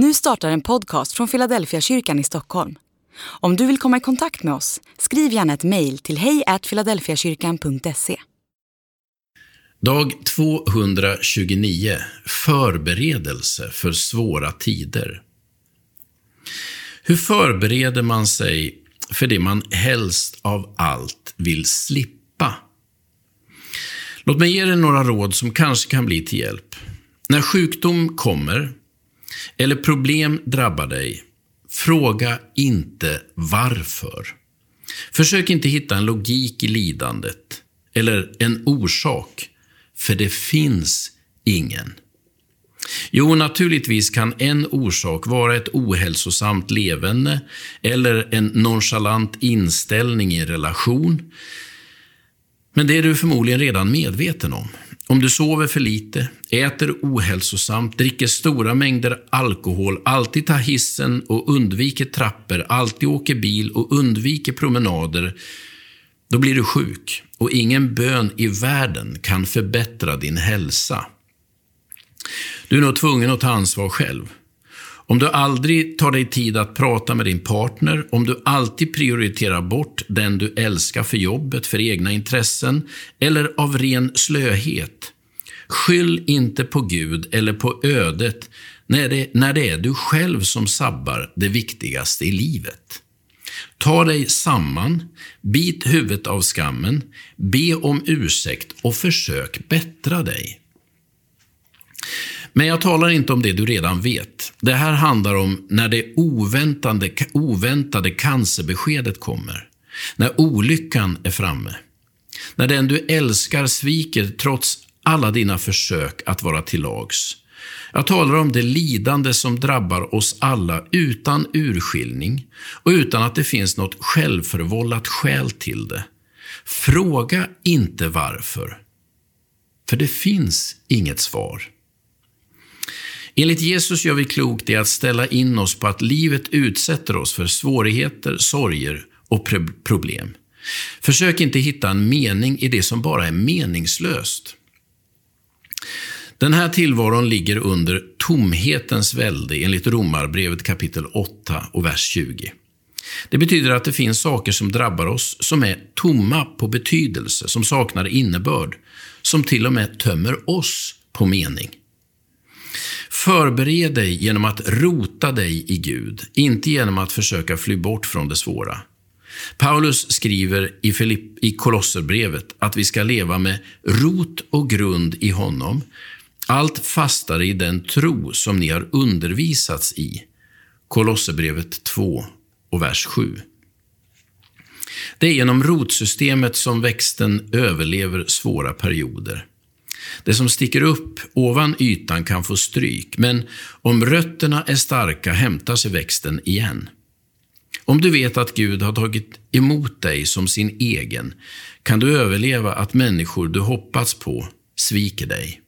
Nu startar en podcast från Philadelphia kyrkan i Stockholm. Om du vill komma i kontakt med oss, skriv gärna ett mejl till hejfiladelfiakyrkan.se. Dag 229. Förberedelse för svåra tider. Hur förbereder man sig för det man helst av allt vill slippa? Låt mig ge dig några råd som kanske kan bli till hjälp. När sjukdom kommer eller problem drabbar dig, fråga inte varför. Försök inte hitta en logik i lidandet eller en orsak, för det finns ingen. Jo, naturligtvis kan en orsak vara ett ohälsosamt levande eller en nonchalant inställning i en relation. Men det är du förmodligen redan medveten om. Om du sover för lite, äter ohälsosamt, dricker stora mängder alkohol, alltid tar hissen och undviker trappor, alltid åker bil och undviker promenader, då blir du sjuk och ingen bön i världen kan förbättra din hälsa. Du är nog tvungen att ta ansvar själv. Om du aldrig tar dig tid att prata med din partner, om du alltid prioriterar bort den du älskar för jobbet, för egna intressen eller av ren slöhet. Skyll inte på Gud eller på ödet när det, när det är du själv som sabbar det viktigaste i livet. Ta dig samman, bit huvudet av skammen, be om ursäkt och försök bättra dig. Men jag talar inte om det du redan vet. Det här handlar om när det oväntade, oväntade cancerbeskedet kommer. När olyckan är framme. När den du älskar sviker trots alla dina försök att vara till lags. Jag talar om det lidande som drabbar oss alla utan urskiljning och utan att det finns något självförvållat skäl till det. Fråga inte varför. För det finns inget svar. Enligt Jesus gör vi klokt i att ställa in oss på att livet utsätter oss för svårigheter, sorger och problem. Försök inte hitta en mening i det som bara är meningslöst. Den här tillvaron ligger under tomhetens välde enligt Romarbrevet kapitel 8 och vers 20. Det betyder att det finns saker som drabbar oss som är tomma på betydelse, som saknar innebörd, som till och med tömmer oss på mening. Förbered dig genom att rota dig i Gud, inte genom att försöka fly bort från det svåra. Paulus skriver i, Filipp, i Kolosserbrevet att vi ska leva med rot och grund i honom, allt fastare i den tro som ni har undervisats i. Kolosserbrevet 2 och vers 7. Det är genom rotsystemet som växten överlever svåra perioder. Det som sticker upp ovan ytan kan få stryk, men om rötterna är starka hämtar sig växten igen. Om du vet att Gud har tagit emot dig som sin egen kan du överleva att människor du hoppats på sviker dig.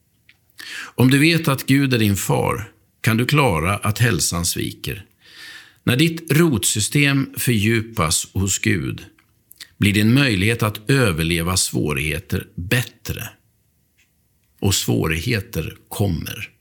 Om du vet att Gud är din far kan du klara att hälsan sviker. När ditt rotsystem fördjupas hos Gud blir din möjlighet att överleva svårigheter bättre och svårigheter kommer.